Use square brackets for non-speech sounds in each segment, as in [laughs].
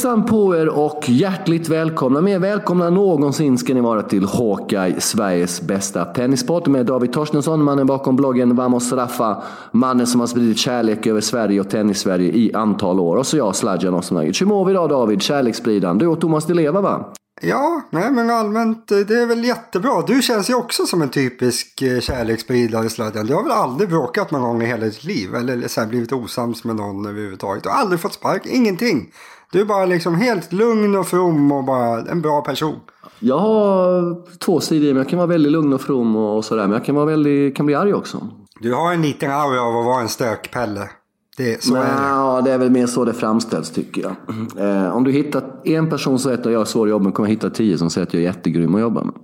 Hejsan på er och hjärtligt välkomna. Mer välkomna än någonsin ska ni vara till Hawkeye, Sveriges bästa tennisport med David Torstensson, mannen bakom bloggen Vamos Raffa. Mannen som har spridit kärlek över Sverige och tennis-Sverige i antal år. Och så jag, Sladjan Osmanagic. Hur mår vi idag David? Kärleksspridaren. Du och Thomas Di Leva va? Ja, nej men allmänt eh, det är väl jättebra. Du känns ju också som en typisk eh, kärleksspridare Sladjan. Du har väl aldrig bråkat någon gång i hela ditt liv? Eller så här, blivit osams med någon överhuvudtaget? Du har aldrig fått spark, ingenting. Du är bara liksom helt lugn och from och bara en bra person. Jag har två sidor men jag kan vara väldigt lugn och from och sådär. Men jag kan, vara väldigt, kan bli arg också. Du har en liten aura av att vara en stökpelle. Det, så Nej, är det. Ja, det är väl mer så det framställs tycker jag. Eh, om du hittar en person som säger att jag är svår att jobba med kommer hitta tio som säger att jag är jättegrym att jobba med.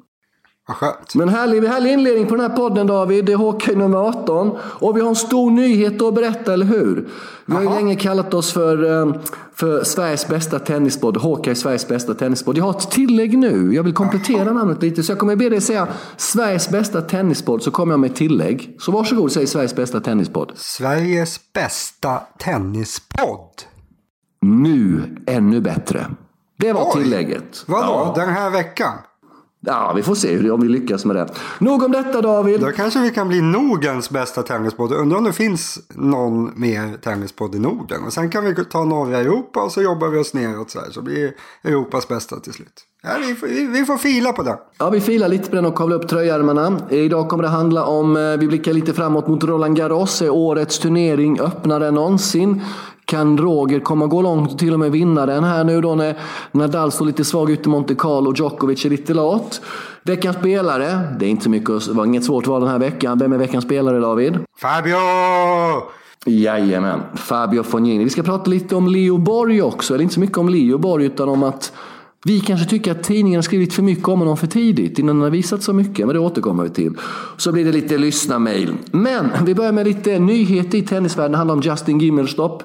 Vad skönt. Men härlig, härlig inledning på den här podden David. Det är Hockey nummer 18. Och vi har en stor nyhet att berätta, eller hur? Vi har ju länge kallat oss för, eh, för Sveriges bästa tennispodd. Hockey är Sveriges bästa tennispodd. Jag har ett tillägg nu. Jag vill komplettera namnet lite. Så jag kommer be dig säga Sveriges bästa tennispodd. Så kommer jag med ett tillägg. Så varsågod, säg Sveriges bästa tennispodd. Sveriges bästa tennispodd. Nu ännu bättre. Det var Oj. tillägget. Vadå, Ja. den här veckan? Ja, vi får se om vi lyckas med det. Nog om detta David. Då kanske vi kan bli Nordens bästa tennispodd. Undrar om det finns någon mer tennispodd i Norden. Och sen kan vi ta norra Europa och så jobbar vi oss neråt så här. Så blir Europas bästa till slut. Ja, vi, får, vi, vi får fila på det. Ja, vi filar lite på den och kavlar upp tröjärmarna. Idag kommer det handla om, eh, vi blickar lite framåt mot Roland Garros. Är årets turnering öppnare än någonsin? Kan Roger komma gå långt och till och med vinna den här nu då när Nadal står lite svag ute i Monte Carlo och Djokovic är lite lat? Veckans spelare, det är inte så mycket, det var inget svårt val den här veckan. Vem är veckans spelare David? Fabio! Jajamän, Fabio Fognini. Vi ska prata lite om Leo Borg också. Eller inte så mycket om Leo Borg utan om att vi kanske tycker att tidningen har skrivit för mycket om honom för tidigt innan den har visat så mycket. Men det återkommer vi till. Så blir det lite lyssna-mail. Men vi börjar med lite nyheter i tennisvärlden. Det handlar om Justin Gimmelstopp.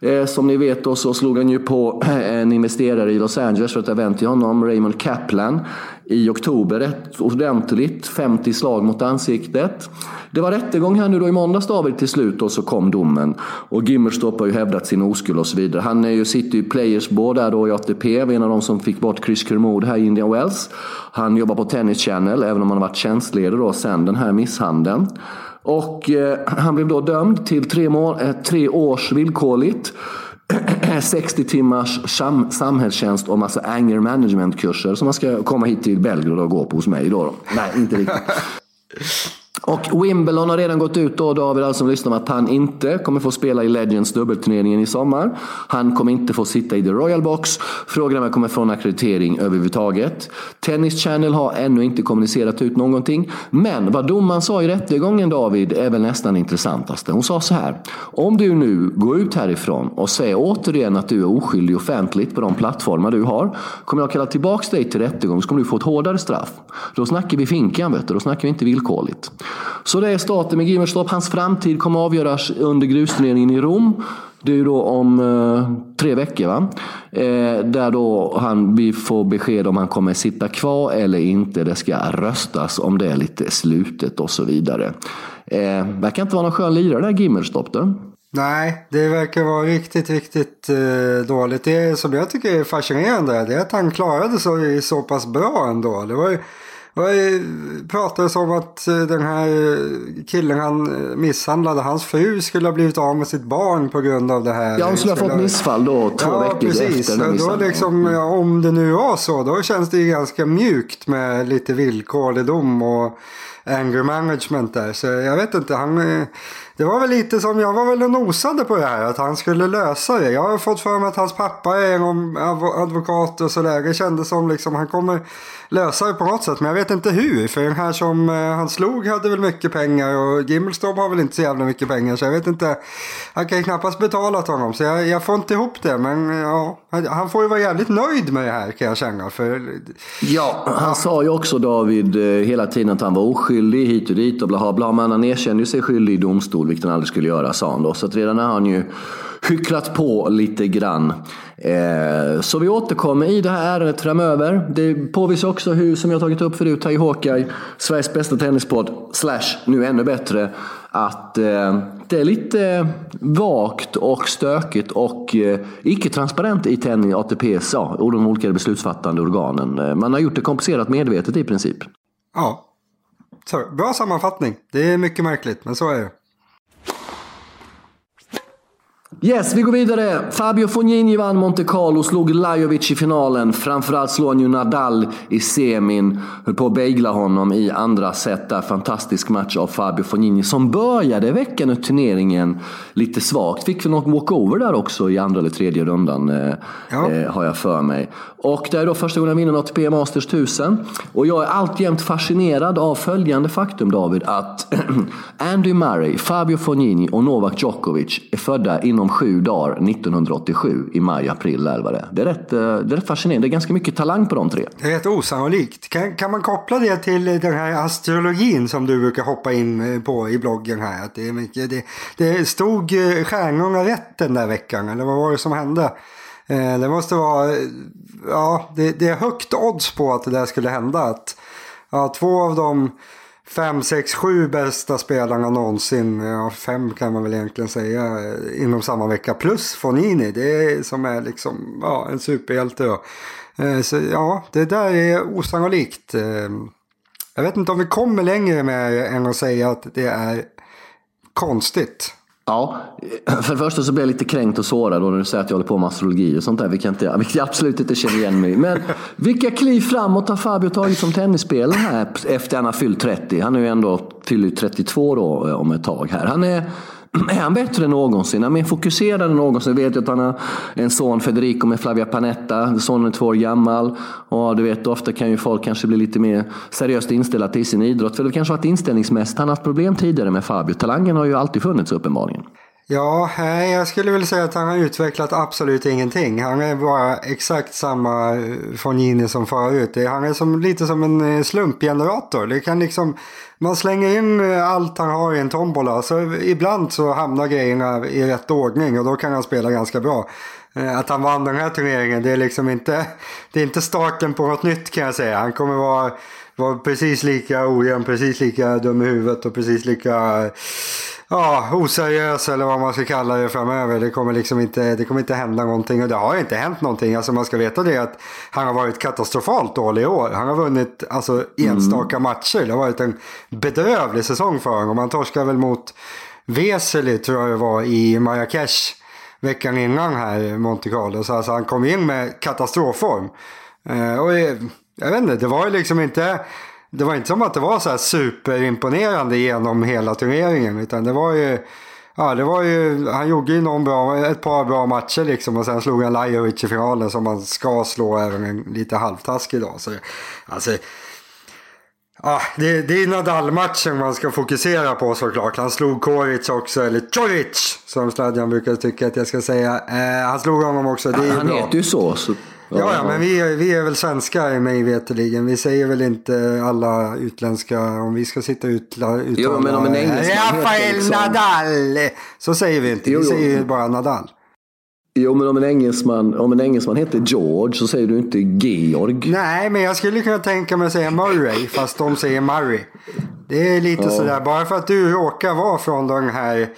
Eh, som ni vet då så slog han ju på eh, en investerare i Los Angeles för ett event till honom, Raymond Kaplan, i oktober. Rätt ordentligt, 50 slag mot ansiktet. Det var rättegång här nu då i måndags David till slut och så kom domen. Och Gimmerstorp har ju hävdat sin oskuld och så vidare. Han är ju, sitter ju i Players Board där då i ATP, var en av de som fick bort Chris Kermode här i Indian Wells. Han jobbar på Tennis Channel, även om han har varit tjänstledare då sen den här misshandeln. Och eh, han blev då dömd till tre, mål, eh, tre års villkorligt. [clears throat] 60 timmars sam samhällstjänst och massa alltså anger management-kurser som man ska komma hit till Belgrad och gå på hos mig. Då. Nej, inte riktigt. [laughs] Och Wimbledon har redan gått ut då, David, alltså som lyssnar, att han inte kommer få spela i Legends dubbelturneringen i sommar. Han kommer inte få sitta i The Royal Box. Frågan är om han kommer få en akkreditering överhuvudtaget. Tennis Channel har ännu inte kommunicerat ut någonting. Men vad domaren sa i rättegången, David, är väl nästan intressantaste. Hon sa så här. Om du nu går ut härifrån och säger återigen att du är oskyldig offentligt på de plattformar du har, kommer jag kalla tillbaka dig till rättegång så kommer du få ett hårdare straff. Då snackar vi finkan, vet du. Då snackar vi inte villkorligt. Så det är starten med Gimmerstorp. Hans framtid kommer avgöras under grusturneringen i Rom. Det är ju då om eh, tre veckor va? Eh, där då han, vi får besked om han kommer sitta kvar eller inte. Det ska röstas om det är lite slutet och så vidare. Eh, verkar inte vara någon skön lirare där Gimmerstorp. då. Nej, det verkar vara riktigt, riktigt eh, dåligt. Det som jag tycker är fascinerande det är att han klarade sig så pass bra ändå. Det var ju, det pratades om att eh, den här eh, killen han eh, misshandlade, hans fru skulle ha blivit av med sitt barn på grund av det här. Ja, hon skulle ha fått missfall då två ja, veckor precis. efter Då liksom, ja, om det nu var så, då känns det ju ganska mjukt med lite villkorlig dom och anger management där. Så jag vet inte, han, det var väl lite som, jag var väl och nosade på det här, att han skulle lösa det. Jag har fått för mig att hans pappa är en advokat och sådär. Det kändes som liksom, han kommer lösa det på något sätt, men jag vet inte hur. För den här som eh, han slog hade väl mycket pengar och Gimbelstov har väl inte så jävla mycket pengar, så jag vet inte. Han kan ju knappast betala till honom, så jag, jag får inte ihop det. Men ja, han- får ju vara jävligt nöjd med det här kan jag känna. För Ja, han sa ju också David eh, hela tiden att han var oskyldig hit och dit och bla bla. Men han erkände ju sig skyldig i domstol vilket han aldrig skulle göra, sa han då. Så att redan har han ju hycklat på lite grann. Eh, så vi återkommer i det här ärendet framöver. Det påvisar också hur, som jag tagit upp förut här i Hawkeye, Sveriges bästa tennispodd, slash nu ännu bättre, att eh, det är lite vagt och stökigt och eh, icke-transparent i tennis, ATP, och de olika beslutsfattande organen. Eh, man har gjort det komplicerat medvetet i princip. Ja, så, bra sammanfattning. Det är mycket märkligt, men så är det. Yes, vi går vidare. Fabio Fognini vann Monte Carlo, slog Lajovic i finalen. Framförallt slog han ju Nadal i semin. Höll på att bagla honom i andra set där. Fantastisk match av Fabio Fognini som började veckan ut turneringen lite svagt. Fick väl något walkover där också i andra eller tredje rundan, eh, ja. eh, har jag för mig. Och det är då första gången han vinner ATP Masters 1000. Och jag är alltjämt fascinerad av följande faktum David, att [clears throat] Andy Murray, Fabio Fognini och Novak Djokovic är födda inom sju dagar 1987 i maj, april eller vad det är. Det är rätt, eh, det är rätt fascinerande. Det är ganska mycket talang på de tre. Det är rätt osannolikt. Kan, kan man koppla det till den här astrologin som du brukar hoppa in eh, på i bloggen här? Att det, är mycket, det, det stod eh, stjärnorna rätt den där veckan, eller vad var det som hände? Det måste vara, ja, det, det är högt odds på att det där skulle hända. Att, ja, två av dem fem, sex, sju bästa spelarna någonsin. Ja, fem kan man väl egentligen säga inom samma vecka. Plus Fonini, det är som är liksom ja, en superhjälte. Då. Eh, så ja, det där är osannolikt. Eh, jag vet inte om vi kommer längre med än att säga att det är konstigt. Ja, för det första så blir jag lite kränkt och sårad när du säger att jag håller på med astrologi och sånt där, vilket jag, vilket jag absolut inte känner igen mig Men vilka kliv framåt har Fabio tagit som tennisspelare här efter att han har fyllt 30? Han är ju ändå fyllt 32 då eh, om ett tag här. Han är, [clears throat] är han bättre än någonsin? Han är mer fokuserad än någonsin. Jag vet att han har en son, Federico, med Flavia Panetta. Sonen är två år gammal. Och du vet, ofta kan ju folk kanske bli lite mer seriöst inställda till sin idrott. För det kanske varit inställningsmässigt. Han har haft problem tidigare med Fabio. Talangen har ju alltid funnits uppenbarligen. Ja, jag skulle väl säga att han har utvecklat absolut ingenting. Han är bara exakt samma eh, Fognini som förut. Han är som, lite som en eh, slumpgenerator. Det kan liksom, man slänger in eh, allt han har i en tombola. Så ibland så hamnar grejerna i rätt ordning och då kan han spela ganska bra. Att han vann den här turneringen, det är liksom inte, [laughs] det är inte starten på något nytt kan jag säga. Han kommer vara, vara precis lika ojämn, precis lika dum i huvudet och precis lika ja, oseriös eller vad man ska kalla det framöver. Det kommer liksom inte, det kommer inte hända någonting och det har inte hänt någonting. Alltså man ska veta det att han har varit katastrofalt dålig i år. Han har vunnit alltså, enstaka mm. matcher. Det har varit en bedrövlig säsong för honom. Han torskade väl mot Vesely tror jag det var i Marrakesh veckan innan här i Monte Carlo. Så alltså, han kom in med katastrofform. Eh, och jag vet inte, det var ju liksom inte det var inte som att det var så här superimponerande genom hela turneringen. Utan det var ju, ja det var ju, han gjorde ju någon bra, ett par bra matcher liksom. Och sen slog han Lajovic i finalen som man ska slå även en lite halvtaskig dag. Så, alltså, Ja, det, det är Nadal-matchen man ska fokusera på såklart. Han slog Koric också, eller Coric som Sladjan brukar tycka att jag ska säga. Eh, han slog honom också, det är Han bra. heter ju så. så Ja, ja, men vi är, vi är väl svenskar mig veterligen. Vi säger väl inte alla utländska, om vi ska sitta ut, uttala... Jo, men om en engelsman Rafael liksom... Nadal! Så säger vi inte, jo, vi säger jo. bara Nadal. Jo, men om en, engelsman, om en engelsman heter George så säger du inte Georg. Nej, men jag skulle kunna tänka mig att säga Murray, fast de säger Murray. Det är lite ja. sådär, bara för att du råkar vara från den här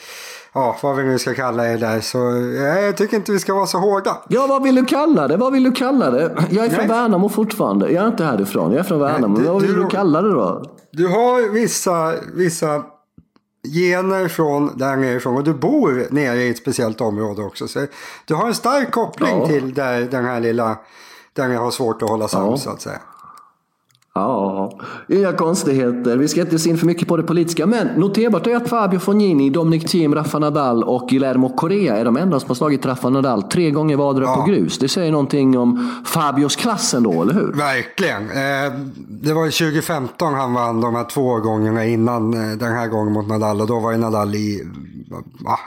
ja, vad vi nu ska kalla det där. Så jag tycker inte vi ska vara så hårda. Ja, vad vill du kalla det? Vad vill du kalla det? Jag är från Nej. Värnamo fortfarande. Jag är inte härifrån. Jag är från Värnamo. Nej, du, vad vill du, du kalla det då? Du har vissa, vissa gener från där nerifrån och du bor nere i ett speciellt område också. Så du har en stark koppling ja. till där den här lilla, där jag har svårt att hålla sams ja. så att säga. Ja, inga konstigheter. Vi ska inte se in för mycket på det politiska. Men noterbart är att Fabio Fognini, Dominic Thiem, Rafa Nadal och Guillermo Correa är de enda som har slagit Rafa Nadal tre gånger vardera ja. på grus. Det säger någonting om Fabios klass ändå, eller hur? Verkligen. Eh, det var 2015 han vann de här två gångerna innan eh, den här gången mot Nadal. Och då var ju Nadal i...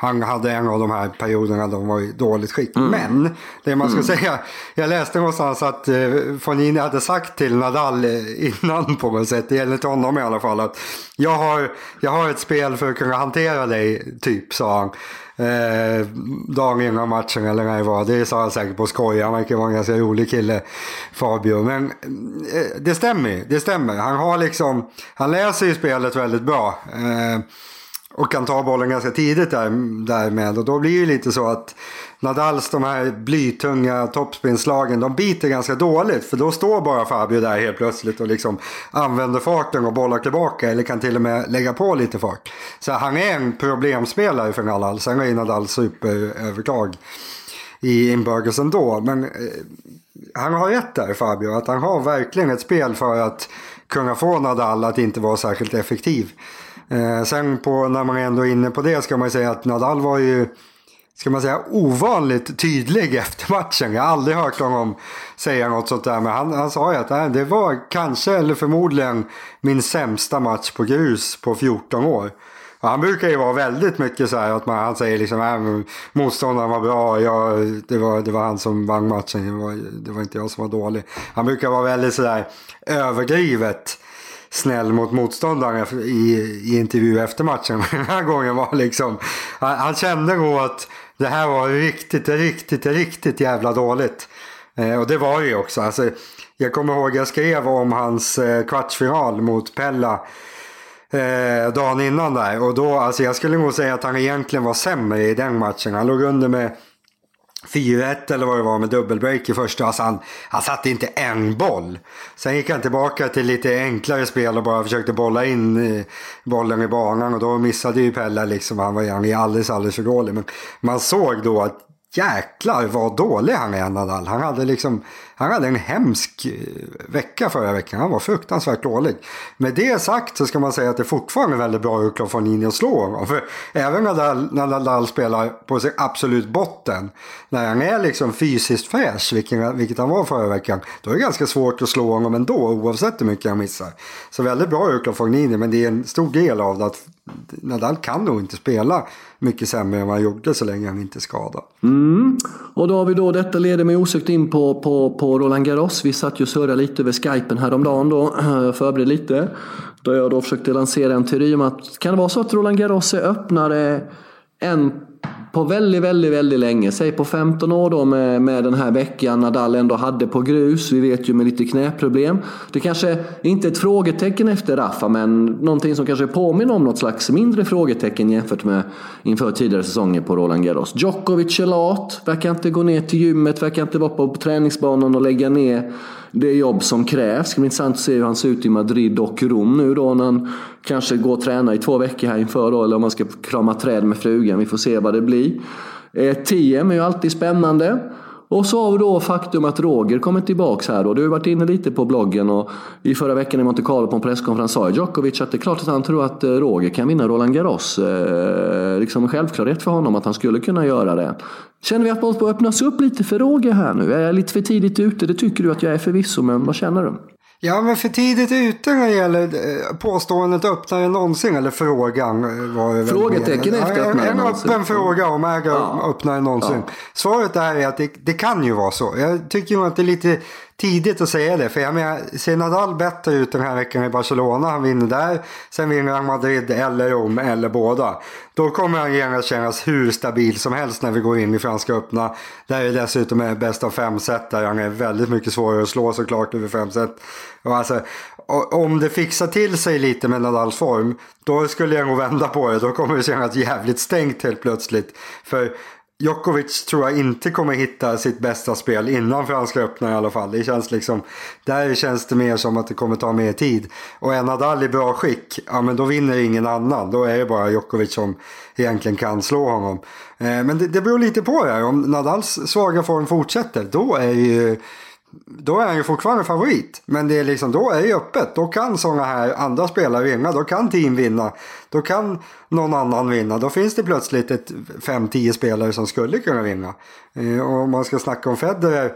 Han hade en av de här perioderna då han var i dåligt skick. Mm. Men, det man ska mm. säga. Jag läste någonstans att eh, Fognini hade sagt till Nadal innan på något sätt. det gäller inte honom i alla fall. Att jag, har, jag har ett spel för att kunna hantera dig, typ, sa han. Eh, dagen innan matchen eller när det var. Det sa han säkert på skoj. Han verkar vara en ganska rolig kille, Fabio. Men eh, det stämmer det stämmer. Han har liksom, han läser ju spelet väldigt bra. Eh, och kan ta bollen ganska tidigt där, därmed. Och då blir det lite så att Nadals de här blytunga toppspinslagen, de biter ganska dåligt. För då står bara Fabio där helt plötsligt och liksom använder farten och bollar tillbaka. Eller kan till och med lägga på lite fart. Så han är en problemspelare för Nadal. Sen har ju Nadal superövertag i inbördes ändå. Men eh, han har rätt där Fabio. Att han har verkligen ett spel för att kunna få Nadal att inte vara särskilt effektiv. Eh, sen på, när man ändå är inne på det ska man säga att Nadal var ju ska man säga, ovanligt tydlig [laughs] efter matchen. Jag har aldrig hört honom säga något sånt där. Men han, han sa ju att det var kanske eller förmodligen min sämsta match på grus på 14 år. Och han brukar ju vara väldigt mycket så här att man, han säger liksom att motståndaren var bra, jag, det, var, det var han som vann matchen, det var, det var inte jag som var dålig. Han brukar vara väldigt sådär överdrivet snäll mot motståndaren i, i intervju efter matchen. [laughs] Den här gången var liksom, han, han kände nog att det här var riktigt, riktigt, riktigt jävla dåligt. Eh, och det var det ju också. Alltså, jag kommer ihåg jag skrev om hans eh, kvartsfinal mot Pella eh, dagen innan där. Och då, alltså jag skulle nog säga att han egentligen var sämre i den matchen. Han låg under med 4-1 eller vad det var med dubbelbreak i första. Alltså han, han satte inte en boll. Sen gick han tillbaka till lite enklare spel och bara försökte bolla in eh, bollen i banan. Och då missade ju Pelle liksom. Han var han alldeles, alldeles för dålig. Men man såg då att jäklar vad dålig han är Nadal. Han hade liksom han hade en hemsk eh, vecka förra veckan. Han var fruktansvärt dålig. Med det sagt så ska man säga att det fortfarande är väldigt bra hur av slår att slå honom. För även när Nadal spelar på sin absolut botten. När han är liksom fysiskt fräsch, vilket, vilket han var förra veckan. Då är det ganska svårt att slå honom ändå oavsett hur mycket han missar. Så väldigt bra hur av Men det är en stor del av det att Nadal kan nog inte spela mycket sämre än vad han gjorde så länge han inte är skadad. Mm. Och då har vi då, detta leder mig osökt in på, på, på Roland Garros. Vi satt ju och surrade lite över skypen häromdagen då, [clears throat] förberedde lite. Då jag då försökte lansera en teori om att kan det vara så att Roland Garros är öppnare än på väldigt, väldigt, väldigt länge. Säg på 15 år då med, med den här veckan Nadal ändå hade på grus. Vi vet ju med lite knäproblem. Det kanske inte är ett frågetecken efter Rafa, men någonting som kanske påminner om något slags mindre frågetecken jämfört med inför tidigare säsonger på Roland Garros. Djokovic är lat, verkar inte gå ner till gymmet, verkar inte vara på träningsbanan och lägga ner det jobb som krävs. Det ska bli intressant att se hur han ser ut i Madrid och Rom nu då när han kanske går och tränar i två veckor här inför då, eller om han ska krama träd med frugan. Vi får se vad det blir. Eh, TM är ju alltid spännande. Och så har vi då faktum att Roger kommer tillbaka här. Då. Du har varit inne lite på bloggen och i förra veckan i Monte Carlo på en presskonferens sa Djokovic att det är klart att han tror att eh, Roger kan vinna Roland Garros. Eh, liksom en självklarhet för honom att han skulle kunna göra det. Känner vi att man får öppnas upp lite för Roger här nu? Är jag lite för tidigt ute? Det tycker du att jag är förvisso, men vad känner du? Ja, men för tidigt ute när det gäller eh, påståendet öppnare än någonsin, eller frågan. Eh, var Frågetecken efter öppnare än någonsin. En öppen fråga om äger ja. öppnare än någonsin. Ja. Svaret är att det, det, kan ju vara så. Jag tycker nog att det är lite tidigt att säga det. För jag menar, ser Nadal bättre ut den här veckan i Barcelona, han vinner där. Sen vinner han Madrid eller Rom eller båda. Då kommer han genast kännas hur stabil som helst när vi går in i Franska öppna. Där det dessutom är bäst av fem set där han är väldigt mycket svårare att slå såklart över fem set. Och alltså, om det fixar till sig lite med Nadals form, då skulle jag nog vända på det. Då kommer det kännas jävligt stängt helt plötsligt. För Djokovic tror jag inte kommer hitta sitt bästa spel innan Franska öppna i alla fall. Det känns liksom, där känns det mer som att det kommer ta mer tid. Och är Nadal i bra skick, ja men då vinner ingen annan. Då är det bara Djokovic som egentligen kan slå honom. Eh, men det, det beror lite på det. här. Om Nadals svaga form fortsätter, då är ju då är han ju fortfarande favorit. Men det är liksom, då är det öppet. Då kan sådana här andra spelare vinna. Då kan team vinna. Då kan någon annan vinna. Då finns det plötsligt ett 5-10 spelare som skulle kunna vinna. Eh, och om man ska snacka om Federer.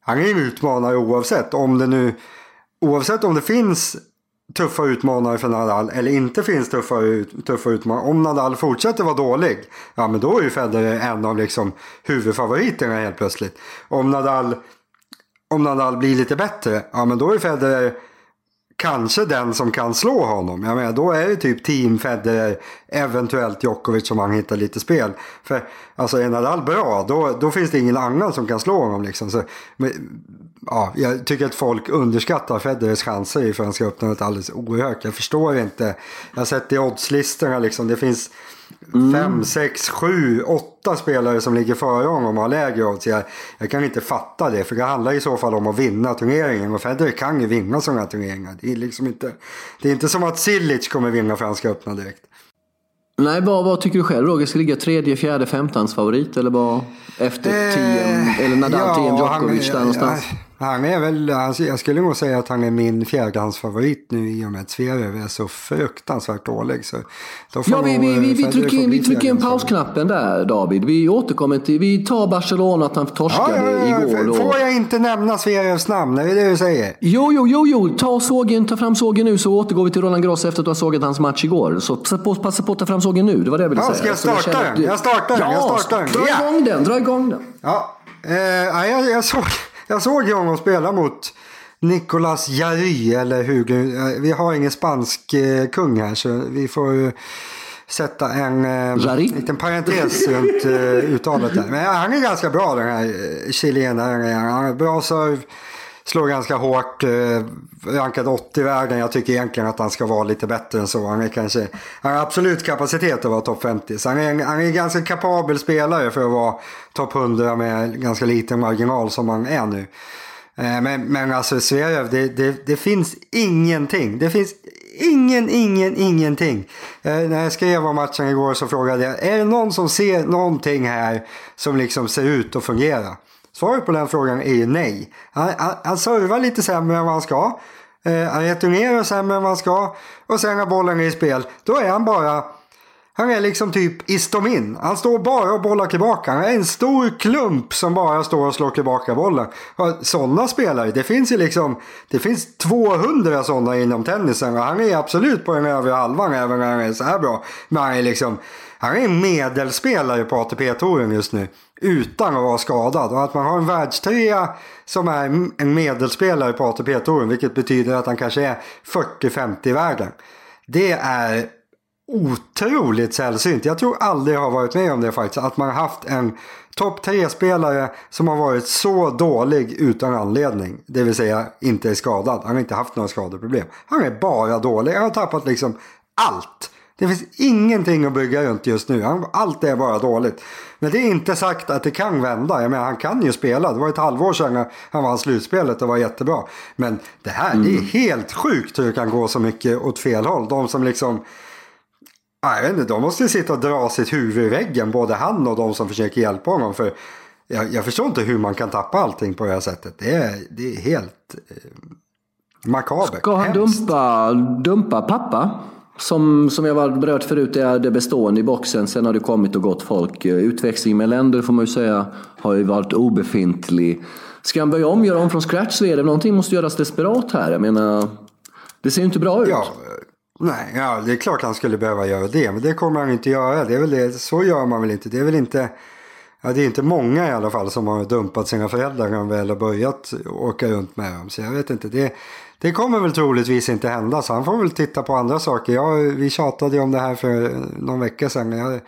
Han är ju en utmanare oavsett. Om det nu, oavsett om det finns tuffa utmanare för Nadal eller inte finns tuffa, tuffa utmanare. Om Nadal fortsätter vara dålig, ja men då är ju Federer en av liksom huvudfavoriterna helt plötsligt. Om Nadal om Nadal blir lite bättre, ja men då är Federer kanske den som kan slå honom. Jag menar, då är det typ team Federer, eventuellt Djokovic om han hittar lite spel. För alltså är Nadal bra, då, då finns det ingen annan som kan slå honom. Liksom. Så, men, ja, jag tycker att folk underskattar Federers chanser i Franska öppnandet alldeles oerhört. Jag förstår inte. Jag har sett i oddslistorna liksom, det finns Mm. Fem, sex, sju, åtta spelare som ligger före honom och har lägre odds. Jag, jag kan inte fatta det. För det handlar i så fall om att vinna turneringen. Och Federer kan ju vinna sådana turneringar. Det är, liksom inte, det är inte som att Silic kommer vinna Franska öppna direkt. Nej, vad, vad tycker du själv Roger? Ska ligga tredje, fjärde, femtans favorit eller vad? Efter eh, TM, eller Nadal, ja, TM, Djokovic där någonstans? Ja, han är väl, alltså, jag skulle nog säga att han är min fjärdehandsfavorit nu i och med att Zverev är så fruktansvärt dålig. Så ja, vi, vi, vi, vi trycker in, vi trycker in pausknappen där David. Vi återkommer till, vi tar Barcelona att han torskade ja, ja, ja, igår. Då. Får jag inte nämna Zverevs namn? Är det det du säger? Jo, jo, jo, jo. Ta, sågen, ta fram sågen nu så återgår vi till Roland Gross efter att du har sågat hans match igår. Så passa på, passa på att ta fram sågen nu. Det var det jag ville ja, säga. Ska jag starta den? Jag startar den. jag startar den. Dra igång den, dra igång den. Ja, eh, jag, jag såg... Jag såg honom spela mot Nicolas Jarry eller Hugo. Vi har ingen spansk eh, kung här så vi får sätta en eh, liten parentes runt eh, uttalet där. Men han är ganska bra den här eh, chilenaren. Han har bra serve, slår ganska hårt, eh, rankad 80 i världen. Jag tycker egentligen att han ska vara lite bättre än så. Han, är kanske, han har absolut kapacitet att vara topp 50. Så han är, en, han är en ganska kapabel spelare för att vara topp 100 med ganska liten marginal som han är nu. Eh, men, men alltså Sverige, det, det, det, finns ingenting. Det finns ingen, ingen, ingenting. Eh, när jag skrev om matchen igår så frågade jag, är det någon som ser någonting här som liksom ser ut att fungera? Svaret på den frågan är ju nej. Han, han, han servar lite sämre än vad han ska. Eh, han returnerar sämre än vad han ska. Och sen när bollen är i spel, då är han bara han är liksom typ Istomin. Han står bara och bollar tillbaka. Han är en stor klump som bara står och slår tillbaka bollen. Sådana spelare, det finns ju liksom, det finns 200 sådana inom tennisen. Och han är absolut på den övre halvan även när han är så här bra. Men han är liksom, han är en medelspelare på ATP-touren just nu. Utan att vara skadad. Och att man har en världstrea som är en medelspelare på ATP-touren. Vilket betyder att han kanske är 40-50 i världen. Det är otroligt sällsynt. Jag tror aldrig jag har varit med om det faktiskt. Att man har haft en topp tre-spelare som har varit så dålig utan anledning. Det vill säga inte är skadad. Han har inte haft några skadeproblem. Han är bara dålig. Han har tappat liksom allt. Det finns ingenting att bygga runt just nu. Allt är bara dåligt. Men det är inte sagt att det kan vända. Jag menar, han kan ju spela. Det var ett halvår sedan han vann slutspelet och var jättebra. Men det här, mm. det är mm. helt sjukt hur det kan gå så mycket åt fel håll. De som liksom jag vet inte, de måste sitta och dra sitt huvud i väggen, både han och de som försöker hjälpa honom. För jag, jag förstår inte hur man kan tappa allting på det här sättet. Det är, det är helt eh, makabert. Ska han dumpa, dumpa pappa? Som, som jag var berört förut, det är det bestående i boxen. Sen har det kommit och gått folk. Utväxling med länder får man ju säga har ju varit obefintlig. Ska han börja om, göra om från scratch så är det någonting måste göras desperat här. Jag menar, det ser ju inte bra ut. Ja, Nej, ja, det är klart han skulle behöva göra det. Men det kommer han inte göra. Det är väl det. Så gör man väl inte. Det är väl inte... Ja, det är inte många i alla fall som har dumpat sina föräldrar när de väl har börjat åka runt med dem. Så jag vet inte. Det, det kommer väl troligtvis inte hända. Så han får väl titta på andra saker. Jag, vi tjatade ju om det här för någon vecka sedan. Jag,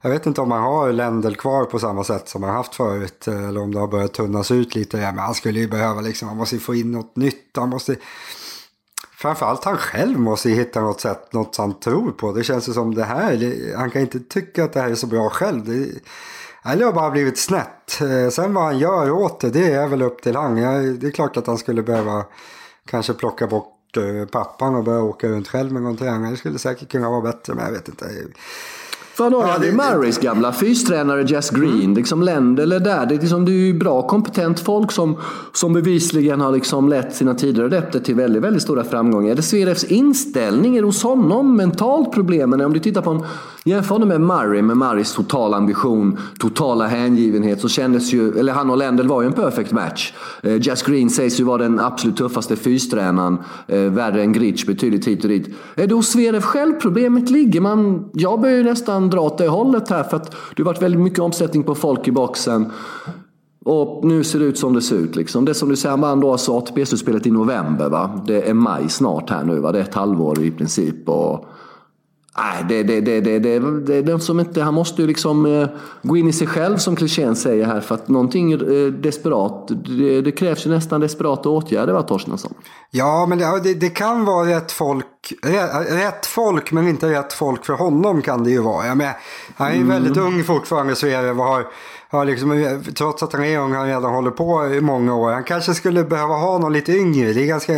jag vet inte om man har Lendl kvar på samma sätt som man haft förut. Eller om det har börjat tunnas ut lite. Men han skulle ju behöva liksom. Han måste få in något nytt. Han måste framförallt han själv måste hitta något sätt, något han tror på. Det känns ju som det här, han kan inte tycka att det här är så bra själv. Det, eller har bara blivit snett. Eh, sen vad han gör åt det, det är väl upp till han. Det är klart att han skulle behöva kanske plocka bort eh, pappan och börja åka runt själv med någon tränare. Det skulle säkert kunna vara bättre, men jag vet inte. Fan har ja, det är Murrays gamla fystränare Jess Green, mm. liksom Lendl är där. Det är, liksom, det är ju bra kompetent folk som, som bevisligen har liksom lett sina tidigare adepter till väldigt, väldigt stora framgångar. Är det Zverevs inställning? Är det hos honom mentalt problemen? Om du tittar på en, jämför honom med Murray, med Murrays totala ambition, totala hängivenhet, så kändes ju, eller han och Lendl var ju en perfect match. Eh, Jess Green sägs ju vara den absolut tuffaste fystränaren, eh, värre än Gritsch betydligt hit och dit. Är det hos Zverev själv problemet ligger? Man, jag börjar ju nästan kan dra åt det hållet här för att det har varit väldigt mycket omsättning på folk i boxen. Och nu ser det ut som det ser ut. Liksom. Det som du säger, han vann då alltså ATP-slutspelet i november. Va? Det är maj snart här nu. Va? Det är ett halvår i princip. Och Nej, det, det, det, det, det, det, det, som inte, han måste ju liksom eh, gå in i sig själv som klichén säger här för att någonting eh, desperat, det, det krävs ju nästan desperata åtgärder va Torstensson? Ja, men det, det, kan vara rätt folk, rätt, folk men inte rätt folk för honom kan det ju vara. Jag menar, han är ju mm. väldigt ung fortfarande och har har liksom, trots att han är ung, han redan håller på i många år. Han kanske skulle behöva ha någon lite yngre. Det är ganska,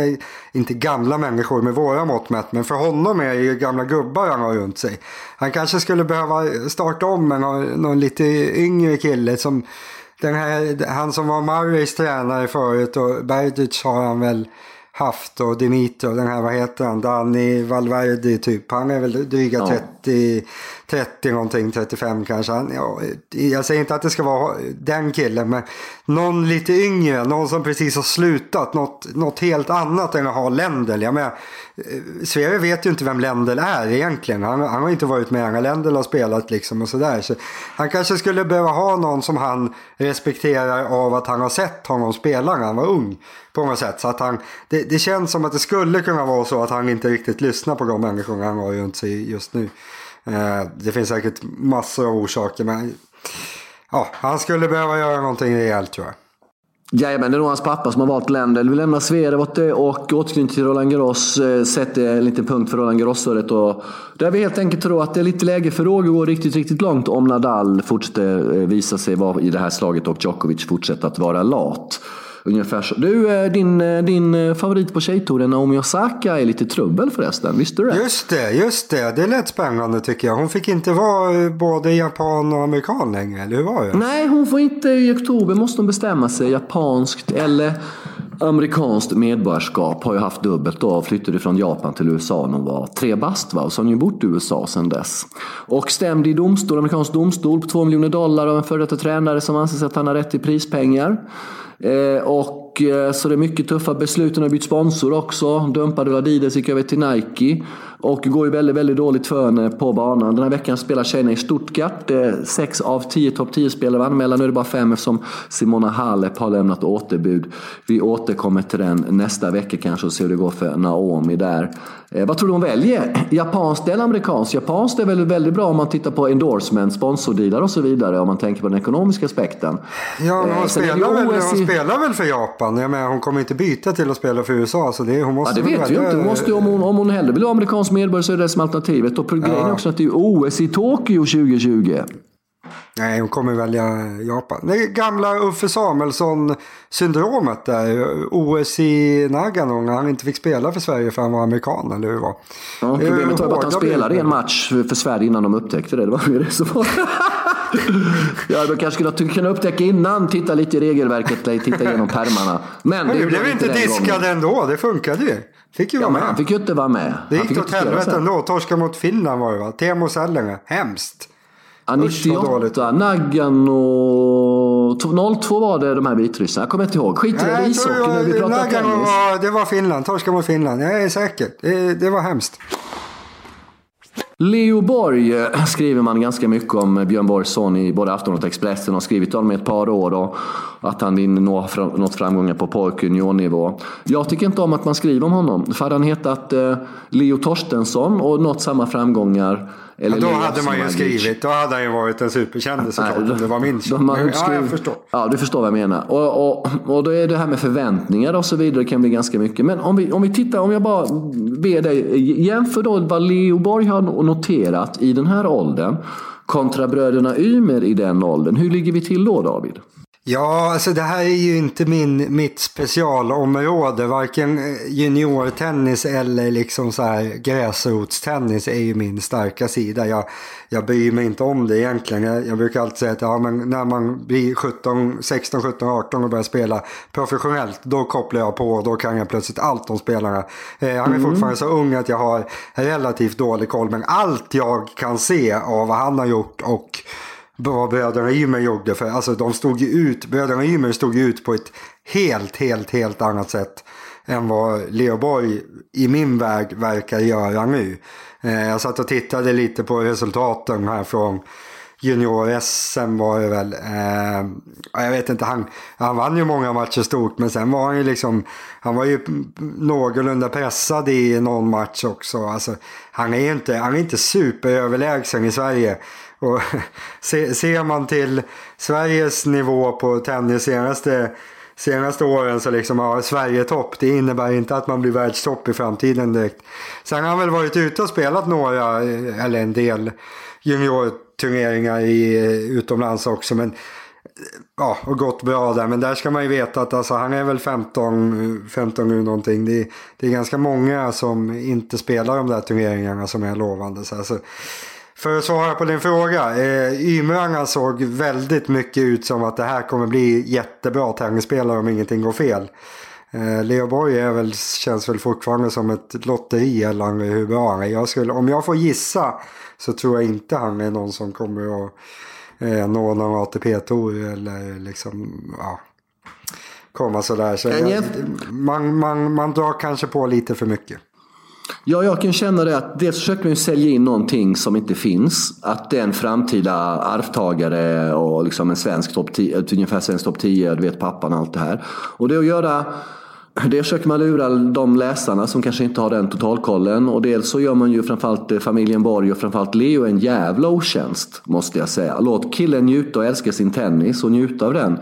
inte gamla människor med våra mått mätt, men för honom är det ju gamla gubbar han har runt sig. Han kanske skulle behöva starta om med någon, någon lite yngre kille som den här, han som var Murrays tränare förut och Berdic har han väl haft och Dimitro, den här vad heter han, Dani Valverde typ. Han är väl dryga ja. 30, 30 någonting, 35 kanske. Han, ja, jag säger inte att det ska vara den killen, men någon lite yngre, någon som precis har slutat, något, något helt annat än att ha Lendl. Jag menar, eh, Sverige vet ju inte vem Lendl är egentligen. Han, han har inte varit med när Lendl har spelat liksom och sådär. Så han kanske skulle behöva ha någon som han respekterar av att han har sett honom spela när han var ung. På något sätt. Så att han, det, det känns som att det skulle kunna vara så att han inte riktigt lyssnar på de människorna han har runt sig just nu. Eh, det finns säkert massor av orsaker men ja, han skulle behöva göra någonting rejält tror jag. Jajamän, det är nog hans pappa som har valt länder. Vi lämnar Sverige eh, och återknyter till Roland Garros. Eh, sätter en liten punkt för Roland Garros-året. Där vi helt enkelt tror att det är lite läge för Roger gå riktigt, riktigt långt om Nadal fortsätter visa sig vara i det här slaget och Djokovic fortsätter att vara lat. Ungefär så. Du, eh, din, eh, din eh, favorit på tjejtouren, Naomi Osaka, är lite trubbel förresten. Visste du det? Just det, just det. Det lät spännande tycker jag. Hon fick inte vara både japan och amerikan längre, eller hur var det? Nej, hon får inte i oktober, måste hon bestämma sig, japanskt eller amerikanskt medborgarskap. Har ju haft dubbelt då, flyttade från Japan till USA när hon var tre bast. Va? Och så har hon ju bott i USA sedan dess. Och stämd i domstol, amerikansk domstol på två miljoner dollar av en före detta tränare som anser att han har rätt till prispengar. Eh, och, eh, så det är mycket tuffa beslut. Han har bytt sponsor också. Dumpade Adidas, gick över till Nike. Och går ju väldigt, väldigt dåligt för henne på banan. Den här veckan spelar tjejerna i Stuttgart. Sex av tio topp 10-spelare var anmälda. Nu är det bara fem eftersom Simona Halep har lämnat återbud. Vi återkommer till den nästa vecka kanske och ser hur det går för Naomi där. Eh, vad tror du hon väljer? Japanskt eller amerikanskt? Japanskt är väl väldigt bra om man tittar på endorsement, sponsordealar och så vidare. Om man tänker på den ekonomiska aspekten. Ja, men hon, eh, spelar, väl, hon spelar väl för Japan? Jag menar, hon kommer inte byta till att spela för USA. Så det, hon måste ja, det vet vi ju inte. Hon måste, om, hon, om hon hellre vill ha amerikansk medborgare så är det som alternativet. Och grejen är också att det är OS i Tokyo 2020. Nej, hon kommer välja Japan. Det gamla Uffe Samuelsson-syndromet där. OS i Nagano när han inte fick spela för Sverige för han var amerikan, eller hur var? Ja, problemet var bara att han spelade en match för Sverige innan de upptäckte det. Det var ju det som var... [laughs] [laughs] ja, de kanske skulle kunna upptäcka innan, titta lite i regelverket, titta igenom pärmarna. Men, Men det blev inte diskad ändå, det funkade ju. Fick ju vara ja, med. han fick ju inte vara med. Det gick åt helvete ändå. Torska mot Finland var det va? Teemu Selänne. Hemskt. Ja, 98, Nagano... 02 var det de här vitryssarna. Jag kommer inte ihåg. Skit i det, ishockey nu. Vi pratar Nagano tennis. Var, det var Finland. Torska mot Finland. Jag är säker. Det, det var hemskt. Leo Borg eh, skriver man ganska mycket om. Björn Borgs son i både Aftonbladet och Expressen har skrivit om i ett par år. Och att han vill nå nått framgångar på pojk och juniornivå. Jag tycker inte om att man skriver om honom. För hade han hetat eh, Leo Torstensson och nått samma framgångar eller ja, då hade man ju skrivit, då hade han ju varit en superkändis såklart om det var min de ja, jag förstår. Ja, du förstår vad jag menar. Och, och, och då är det här med förväntningar och så vidare, det kan bli ganska mycket. Men om vi, om vi tittar, om jag bara ber dig, jämför då vad Leo Borg har noterat i den här åldern kontra bröderna Ymer i den åldern. Hur ligger vi till då David? Ja, alltså det här är ju inte min, mitt specialområde. Varken eh, juniortennis eller liksom så här gräsrotstennis är ju min starka sida. Jag, jag bryr mig inte om det egentligen. Jag, jag brukar alltid säga att ja, men när man blir 17, 16, 17, 18 och börjar spela professionellt, då kopplar jag på och då kan jag plötsligt allt om spelarna. Eh, han är mm. fortfarande så ung att jag har relativt dålig koll, men allt jag kan se av vad han har gjort och vad bröderna Ymer gjorde. För alltså de stod ju ut, bröderna Ymer stod ju ut på ett helt, helt, helt annat sätt än vad Leo Borg i min väg verkar göra nu. Eh, jag satt och tittade lite på resultaten här från junior-SM var det väl. Eh, jag vet inte, han, han vann ju många matcher stort men sen var han ju liksom, han var ju någorlunda pressad i någon match också. Alltså, han är ju inte, han är inte superöverlägsen i Sverige. Och [laughs] se, ser man till Sveriges nivå på tennis senaste senaste åren så liksom, ja, Sverige-topp. Det innebär inte att man blir världstopp i framtiden direkt. Sen har han väl varit ute och spelat några, eh, eller en del juniorturneringar i, eh, utomlands också. Men, eh, ja, och gått bra där. Men där ska man ju veta att alltså, han är väl 15, 15 nu någonting. Det, det är ganska många som inte spelar de där turneringarna som är lovande. Så alltså, för att svara på din fråga. Eh, Ymöarna såg väldigt mycket ut som att det här kommer bli jättebra tennisspelare om ingenting går fel. Eh, Leo Borg är väl, känns väl fortfarande som ett lotteri eller hur bra han är. Jag skulle, om jag får gissa så tror jag inte han är någon som kommer att eh, nå någon ATP-tour eller liksom ja, komma sådär. Så jag, man, man, man drar kanske på lite för mycket. Ja, jag kan känna det att dels försöker man ju sälja in någonting som inte finns. Att det är en framtida arvtagare och liksom en svensk topp 10, ungefär svensk topp 10, du vet pappan och allt det här. Och det att göra det försöker man lura de läsarna som kanske inte har den totalkollen. Och dels så gör man ju framförallt eh, familjen Borg och framförallt Leo en jävla otjänst. Måste jag säga. Låt killen njuta och älska sin tennis och njuta av den.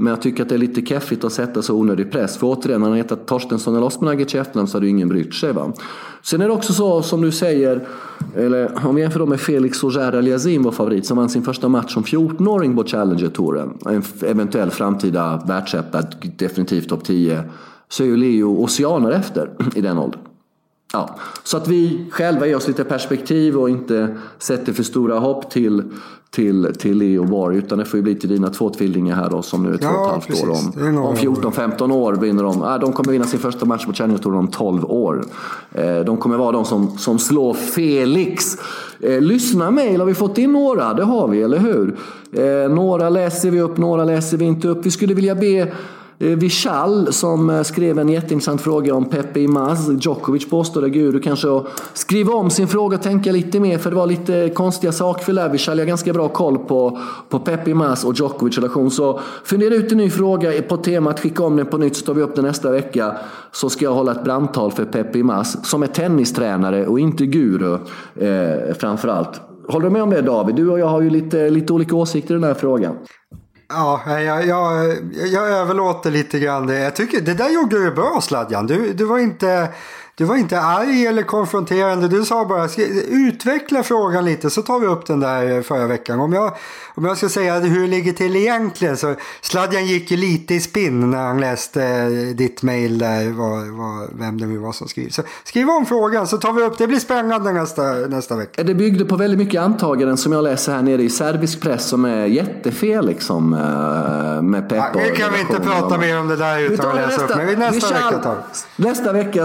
Men jag tycker att det är lite keffigt att sätta så onödig press. För återigen, han hetat Torstensson eller Osmanagic i efternamn så hade ju ingen brytt sig. Va? Sen är det också så som du säger, eller om vi jämför med Felix Ojer Aliazin, vår favorit, som vann sin första match som 14-åring på Challenger-touren. En eventuell framtida världsetta, definitivt topp 10. Så är ju Leo oceaner efter [clears throat] i den åldern. Ja, så att vi själva ger oss lite perspektiv och inte sätter för stora hopp till, till, till Leo Borg. Utan det får ju bli till dina två tvillingar här då som nu är två och ett halvt år. Om, om 14-15 år vinner de. Äh, de kommer vinna sin första match på Challenger Tour om 12 år. Eh, de kommer vara de som, som slår Felix. Eh, lyssna mejl har vi fått in några, det har vi, eller hur? Eh, några läser vi upp, några läser vi inte upp. Vi skulle vilja be Eh, Vishal som eh, skrev en jätteintressant fråga om Pepe Imaz. Djokovic påstår det, gud du kanske skriva om sin fråga och tänka lite mer för det var lite konstiga sakfel där. Vishal har ganska bra koll på, på Pepe Imaz och Djokovic relation. Så fundera ut en ny fråga på temat, skicka om den på nytt så tar vi upp den nästa vecka. Så ska jag hålla ett brandtal för Pepe Imaz som är tennistränare och inte guru eh, framförallt. Håller du med om det David? Du och jag har ju lite, lite olika åsikter i den här frågan. Ja, jag, jag, jag överlåter lite grann det. Jag tycker det där gjorde du bra Sladjan. Du, du var inte du var inte arg eller konfronterande. Du sa bara utveckla frågan lite så tar vi upp den där förra veckan. Om jag, om jag ska säga hur det ligger till egentligen så Sladjan gick ju lite i spinn när han läste eh, ditt mail där. Var, var, vem det nu var som skrev. Så skriv om frågan så tar vi upp det. blir spännande nästa, nästa vecka. Det byggde på väldigt mycket antaganden som jag läser här nere i serbisk press som är jättefel liksom. Eh, med pepp ja, Nu kan vi inte prata mer om det där utan att läsa nästa, upp. Men vi nästa vecka tar Nästa vecka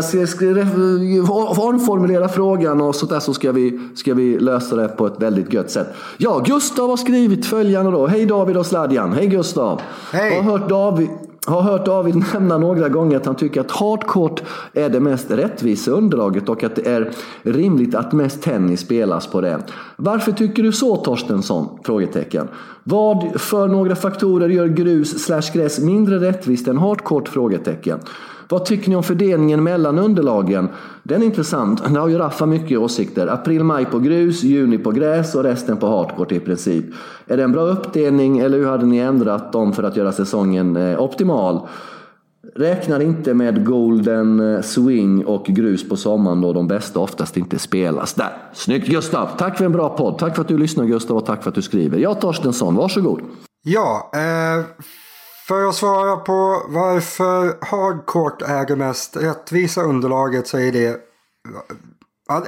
omformulera frågan och sådär så ska vi, ska vi lösa det på ett väldigt gött sätt. Ja, Gustav har skrivit följande då. Hej David och Sladjan. Hej Gustav. Hej. Har hört David, har hört David [laughs] nämna några gånger att han tycker att hardcourt är det mest rättvisa underlaget och att det är rimligt att mest tennis spelas på det. Varför tycker du så Torstensson? Frågetecken. Vad för några faktorer gör grus slash gräs mindre rättvist än hardcourt? Frågetecken. Vad tycker ni om fördelningen mellan underlagen? Den är intressant. Där har ju Raffa mycket åsikter. April, maj på grus, juni på gräs och resten på hardcourt i princip. Är det en bra uppdelning eller hur hade ni ändrat dem för att göra säsongen eh, optimal? Räknar inte med Golden eh, Swing och grus på sommaren då de bästa oftast inte spelas. Där! Snyggt Gustav! Tack för en bra podd. Tack för att du lyssnar Gustav och tack för att du skriver. Jag Torstensson, varsågod. Ja, eh, för att svara på varför hardcourt är det mest rättvisa underlaget så är det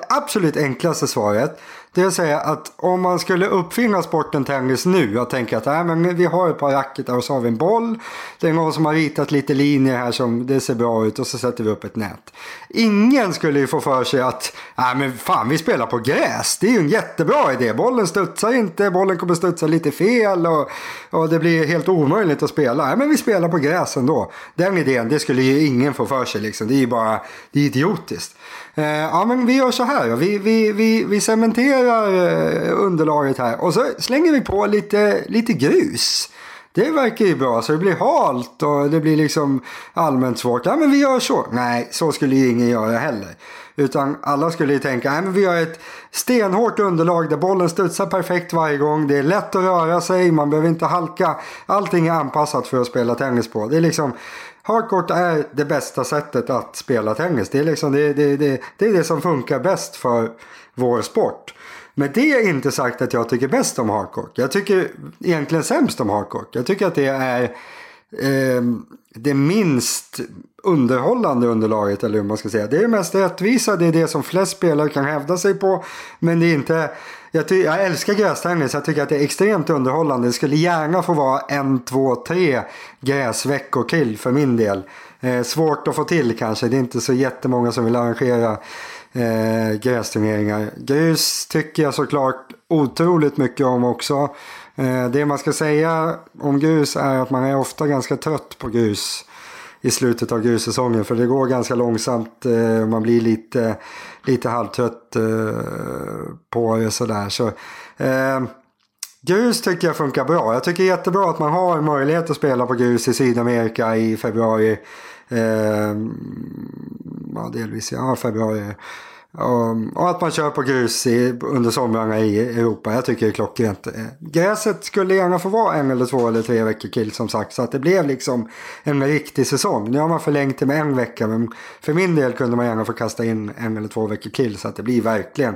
absolut enklaste svaret. Det vill säga att om man skulle uppfinna sporten tennis nu och tänka att äh, men vi har ett par racketar och så har vi en boll. Det är någon som har ritat lite linjer här som det ser bra ut och så sätter vi upp ett nät. Ingen skulle ju få för sig att äh, men fan vi spelar på gräs. Det är ju en jättebra idé. Bollen studsar inte, bollen kommer studsa lite fel och, och det blir helt omöjligt att spela. Äh, men vi spelar på gräs ändå. Den idén, det skulle ju ingen få för sig liksom. Det är ju bara det är idiotiskt. Eh, ja, men vi gör så här. Vi, vi, vi, vi cementerar eh, underlaget här och så slänger vi på lite, lite grus. Det verkar ju bra, så det blir halt och det blir liksom allmänt svårt. Ja, men vi gör så. Nej, så skulle ju ingen göra heller. Utan alla skulle ju tänka, nej men vi har ett stenhårt underlag där bollen studsar perfekt varje gång. Det är lätt att röra sig, man behöver inte halka. Allting är anpassat för att spela tennis på. Det är liksom, hardcourt är det bästa sättet att spela tennis. Det är, liksom, det, det, det, det, är det som funkar bäst för vår sport. Men det är inte sagt att jag tycker bäst om hardcourt. Jag tycker egentligen sämst om hardcourt. Jag tycker att det är eh, det minst underhållande underlaget eller hur man ska säga. Det är det mest rättvisa, det är det som flest spelare kan hävda sig på. Men det är inte, jag, ty, jag älskar grästennis, jag tycker att det är extremt underhållande. Det skulle gärna få vara en, två, tre gräsveckor till för min del. Eh, svårt att få till kanske, det är inte så jättemånga som vill arrangera eh, grästurneringar. Grus tycker jag såklart otroligt mycket om också. Eh, det man ska säga om grus är att man är ofta ganska trött på grus i slutet av grussäsongen. För det går ganska långsamt. Eh, man blir lite, lite halvtrött eh, på det sådär. Så, eh, grus tycker jag funkar bra. Jag tycker jättebra att man har möjlighet att spela på grus i Sydamerika i februari. Eh, ja, delvis ja, februari. Ehm, och att man kör på grus i, under somrarna i Europa. Jag tycker det är klockrent. Eh, gräset skulle gärna få vara en eller två eller tre veckor till som sagt. Så att det blev liksom en riktig säsong. Nu har man förlängt det med en vecka. Men för min del kunde man gärna få kasta in en eller två veckor till. Så att det blir verkligen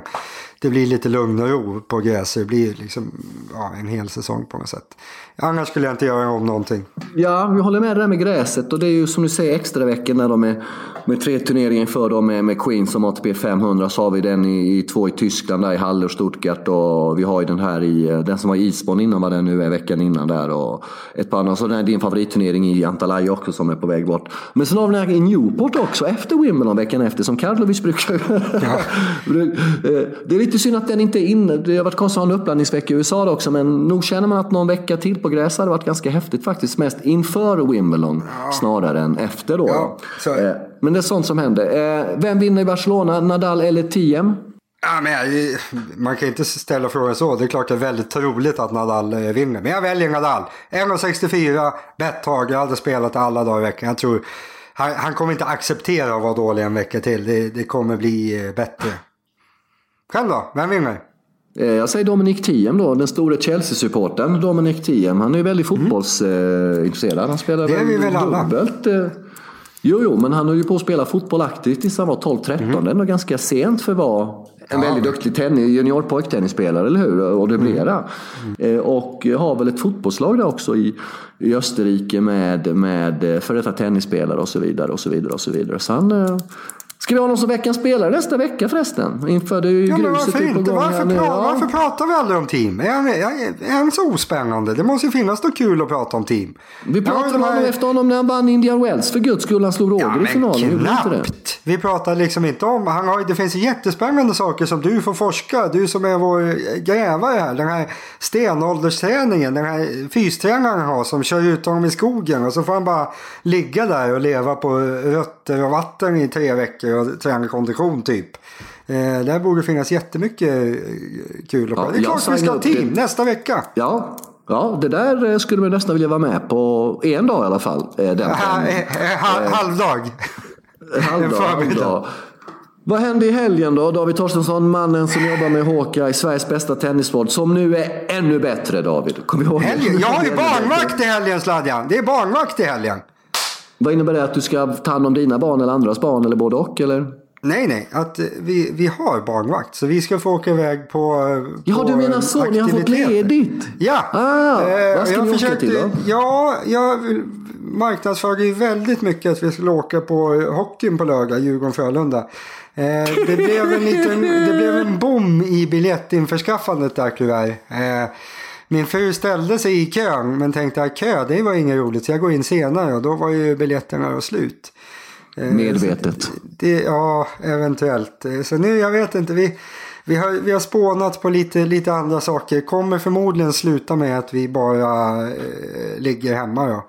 det blir lite lugn och ro på gräs. Det blir liksom ja, en hel säsong på något sätt. Annars skulle jag inte göra om någonting. Ja, vi håller med där med gräset. Och det är ju som du säger extra veckor när de är med tre turneringar för dem med, med Queen som ATP 500. Så har vi den i, i två i Tyskland där i Halle och Stuttgart. Och vi har ju den här i, den som var i Isbon innan vad den nu är veckan innan där. Och ett par andra. Så den här din favoritturnering i Antalya också som är på väg bort. Men sen har vi den här i Newport också efter Wimbledon veckan efter som Karlovic brukar [laughs] ja. det är lite synd att den inte är inne. Det har varit konstigt att ha en uppladdningsvecka i USA också. Men nog känner man att någon vecka till på gräs hade varit ganska häftigt faktiskt. Mest inför Wimbledon ja. snarare än efter då. Ja, men det är sånt som händer. Eh, vem vinner i Barcelona? Nadal eller Tiem? Ja, men man kan inte ställa frågan så. Det är klart det är väldigt troligt att Nadal eh, vinner. Men jag väljer Nadal. 1,64, betthag. Jag hade spelat alla dagar i veckan. Jag tror han, han, kommer inte acceptera att vara dålig en vecka till. Det, det kommer bli eh, bättre. Själv då? Vem vinner? Jag säger Dominic Thiem då, den stora Chelsea-supporten. Dominic Thiem. Han är ju väldigt mm. fotbollsintresserad. Han spelar det är vi väl alla. dubbelt Jo, jo, men han höll ju på att spela fotboll aktivt tills han var 12-13. Mm. Det är ändå ganska sent för att vara en ja. väldigt duktig tennis, junior pojktennisspelare, eller hur? Och blir det. Mm. Och har väl ett fotbollslag där också i, i Österrike med, med före detta tennisspelare och så vidare. och så vidare och så vidare. Så han, eh, Ska vi ha någon som veckans spelare nästa vecka förresten? Inför det ja, men varför inte? Varför, pra ja. varför, pratar vi aldrig om team? Är han, är han så ospännande? Det måste ju finnas något kul att prata om team. Vi pratade om honom efter honom när han vann Indian Wells. För guds skull, han slog Roger ja, i finalen. knappt. Vi pratar liksom inte om... Han har, det finns jättespännande saker som du får forska. Du som är vår grävare här. Den här stenåldersträningen. Den här fystränaren har som kör ut honom i skogen. Och så får han bara ligga där och leva på rötter och vatten i tre veckor och träna kondition typ. Eh, där borde finnas jättemycket eh, kul att ja, Det är klart vi ska ha team det. nästa vecka. Ja, Ja, det där eh, skulle man nästan vilja vara med på en dag i alla fall. Den ha, ha, halvdag. halvdag. Vad hände i helgen då? David Torstensson, mannen som jobbar med Hawkeye, Sveriges bästa tennissport, som nu är ännu bättre David. Kom ihåg helgen. Jag har ju [laughs] barnvakt i helgen Sladjan. Det är barnvakt i helgen. Vad innebär det? Att du ska ta hand om dina barn eller andras barn eller både och? Eller? Nej, nej. Att vi, vi har barnvakt. Så vi ska få åka iväg på Ja, du menar så. Ni har fått ledigt? Ja. Ah, eh, vad ska jag ni försökte, åka till då? Ja, jag marknadsförde ju väldigt mycket att vi skulle åka på hockeyn på lördag, Djurgården-Frölunda. Eh, det, blev en liten, det blev en bom i biljettinförskaffandet där tyvärr. Eh, min fru ställde sig i kön men tänkte att kö det var inget roligt så jag går in senare och då var ju biljetterna slut. Eh, Medvetet. Det, ja, eventuellt. Eh, så nu, jag vet inte. Vi, vi, har, vi har spånat på lite, lite andra saker. Kommer förmodligen sluta med att vi bara eh, ligger hemma då.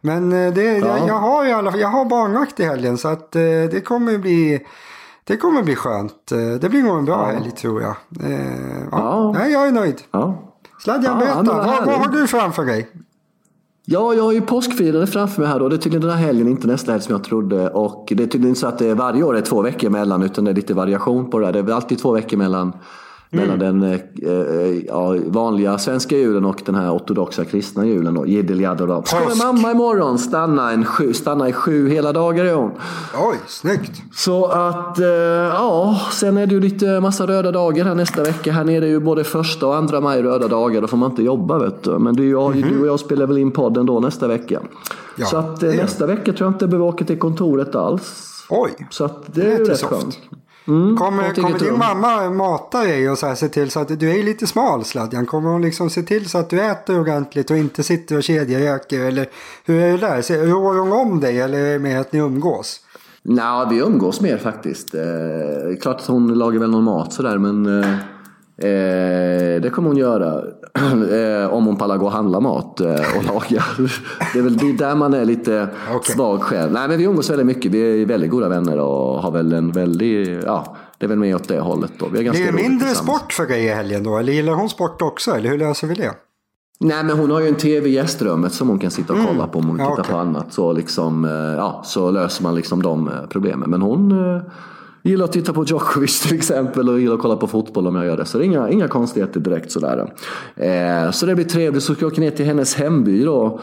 Men eh, det, ja. jag, jag, har i alla, jag har barnvakt i helgen så att eh, det kommer bli Det kommer bli skönt. Det blir nog en bra Ja. helg tror jag. Eh, ja. Ja. Nej, jag är nöjd. Ja. Sladjan, Ja, berätta. vad vad, har du framför dig? Ja, jag har ju påskfirande framför mig här då. Det är tydligen den här helgen, inte nästa helg som jag trodde. Och det är tydligen inte så att det varje år är två veckor emellan, utan det är lite variation på det här. Det är väl alltid två veckor mellan, mellan den eh, eh, ja, vanliga svenska julen och den här ortodoxa kristna julen. Då. Kommer Påsk. mamma imorgon, stanna, en sju, stanna i sju hela dagar är hon. Oj, snyggt. Så att, eh, ja, sen är det ju lite massa röda dagar här nästa vecka. Här nere är ju både första och andra maj röda dagar. Då får man inte jobba vet du. Men det är ju, jag, du och jag spelar väl in podden då nästa vecka. Ja, så att det eh, nästa vecka tror jag inte jag behöver åka till kontoret alls. Oj, Så att det är ju rätt soft. skönt. Mm, kommer, kommer din rum. mamma mata dig och så här, se till så att du är lite smal Sladjan? Kommer hon liksom se till så att du äter ordentligt och inte sitter och kedjeröker? Eller hur är det där? Rår hon om dig eller är det mer att ni umgås? Nej, vi umgås mer faktiskt. Eh, klart att hon lagar väl någon mat sådär men eh, eh, det kommer hon göra. [clears throat] eh, om hon pallar gå och handla mat eh, och laga. [laughs] det är väl det är där man är lite Okej. svag själv. Nej men vi umgås väldigt mycket. Vi är väldigt goda vänner och har väl en väldigt, ja det är väl mer åt det hållet då. Vi är ganska Det är roligt mindre sport för dig i helgen då? Eller gillar hon sport också? Eller hur löser vi det? Nej men hon har ju en tv i gästrummet som hon kan sitta och kolla på om hon Mm. Ja, tittar okej. på annat. Så, liksom, eh, ja, så löser man liksom de eh, problemen. Men hon eh, gillar att titta på Djokovic till exempel och gillar att kolla på fotboll om jag gör det. Så det är inga, inga konstigheter direkt sådär. Eh, så det blir trevligt. Så ska jag åka ner till hennes hemby då.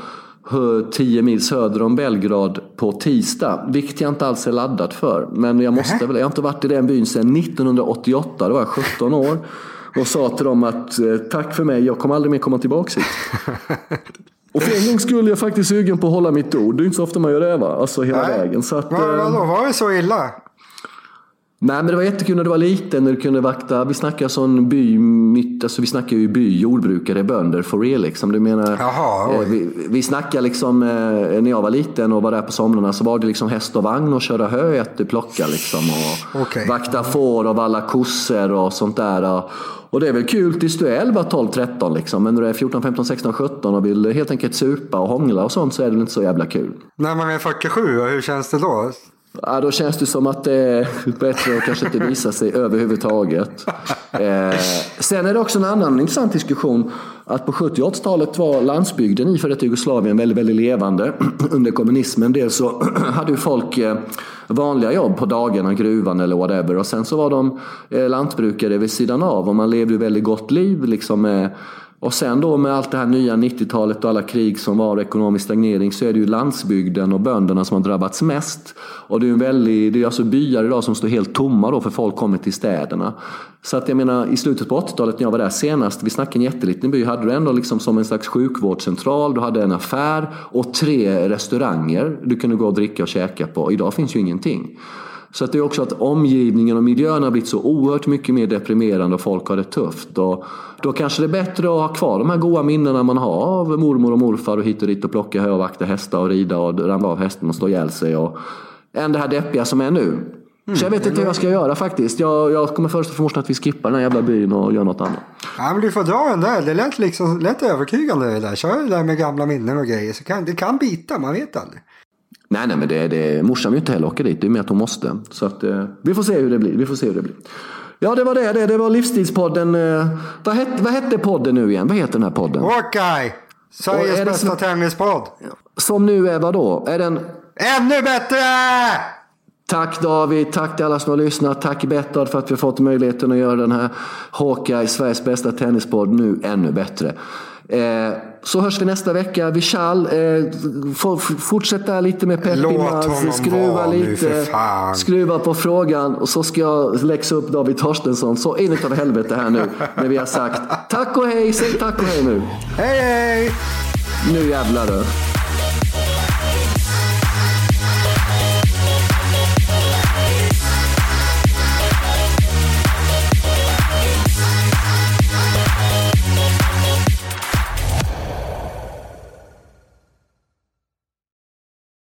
hö- 10 mil söder om Belgrad på tisdag. Vilket jag inte alls är laddad för. Men jag måste väl. Jag har inte varit i den byn sedan 1988. Då var jag 17 år. Och sa till dem att eh, tack för mig, jag kommer aldrig mer komma tillbaka hit. [laughs] Och för en gång skulle jag faktiskt sugen på att hålla mitt ord. Det är inte så ofta man gör det va? Alltså hela Nej. vägen. Så att, eh, vadå, var det så illa? Nej men det var jättekul när du var liten när du kunde vakta. Vi snackar sån by, alltså vi snackar ju by, jordbrukare, bönder for real liksom. Du menar, Jaha, eh, vi, vi snackar liksom, eh, när jag var liten och var där på somrarna så var det liksom häst och vagn och köra hö, äta, plocka liksom. Och Okej. vakta får och valla kossor och sånt där. Och det är väl kul tills du är 11, 12, 13 liksom. Men när du är 14, 15, 16, 17 och vill helt enkelt supa och hångla och sånt så är det inte så jävla kul. När man är 47, och hur känns det då? Ja, då känns det som att det är bättre att kanske inte visa sig överhuvudtaget. [laughs] Eh, sen är det också en annan intressant diskussion. Att på 70 och 80-talet var landsbygden i före Jugoslavien väldigt, väldigt levande. [clears throat] Under kommunismen dels så [clears throat] hade ju folk eh, vanliga jobb på dagarna, gruvan eller whatever. Och sen så var de eh, lantbrukare vid sidan av och man levde ju väldigt gott liv. Liksom, med, och sen då med allt det här nya 90-talet och alla krig som var och ekonomisk stagnering så är det ju landsbygden och bönderna som har drabbats mest. Och det är ju en väldigt, det är alltså byar idag som står helt tomma då för folk kommer till städerna. Så att jag menar i slutet på 80-talet när jag var där senast, vi snackade en jätteliten by, hade du ändå liksom som en slags sjukvårdscentral, du hade en affär och tre restauranger du kunde gå och dricka och käka på. Idag finns ju ingenting. Så att det är också att omgivningen och miljön har blivit så oerhört mycket mer deprimerande och folk har det tufft. Och då kanske det är bättre att ha kvar de här goda minnena man har av mormor och morfar och hit och dit och plocka hö och vakta hästar och rida och ramla av hästen och slå ihjäl sig. Och än det här deppiga som är nu. Så jag vet inte hur jag ska göra faktiskt. Jag, jag kommer först och främst att vi skippar den här jävla byn och gör något annat. Ja, men du får dra den där. Det lät, liksom, lät övertygande det där. Kör det där med gamla minnen och grejer. Så kan, det kan bita, man vet aldrig. Nej, nej, men det, det, morsan vill inte heller åka dit. Det är mer att hon måste. Så att, eh, vi får se hur det blir. Vi får se hur det blir. Ja, det var det. Det, det var Livsstilspodden. Eh, vad, hette, vad hette podden nu igen? Vad heter den här podden? Hawkeye! Sveriges bästa som- tennispodd. Som nu är vad då? Är den... Ännu bättre! Tack David, tack till alla som har lyssnat. Tack Bettard för att vi har fått möjligheten att göra den här Hawkeye, Sveriges bästa tennispodd, nu ännu bättre. Eh, så hörs vi nästa vecka. Vi skall eh, fortsätta lite med Peppi Låt Mads, honom skruva lite, skruva på frågan och så ska jag läxa upp David Torstensson så in utav helvete här nu när vi har sagt tack och hej, säg tack och hej nu. Hej hej! Nu jävlar du.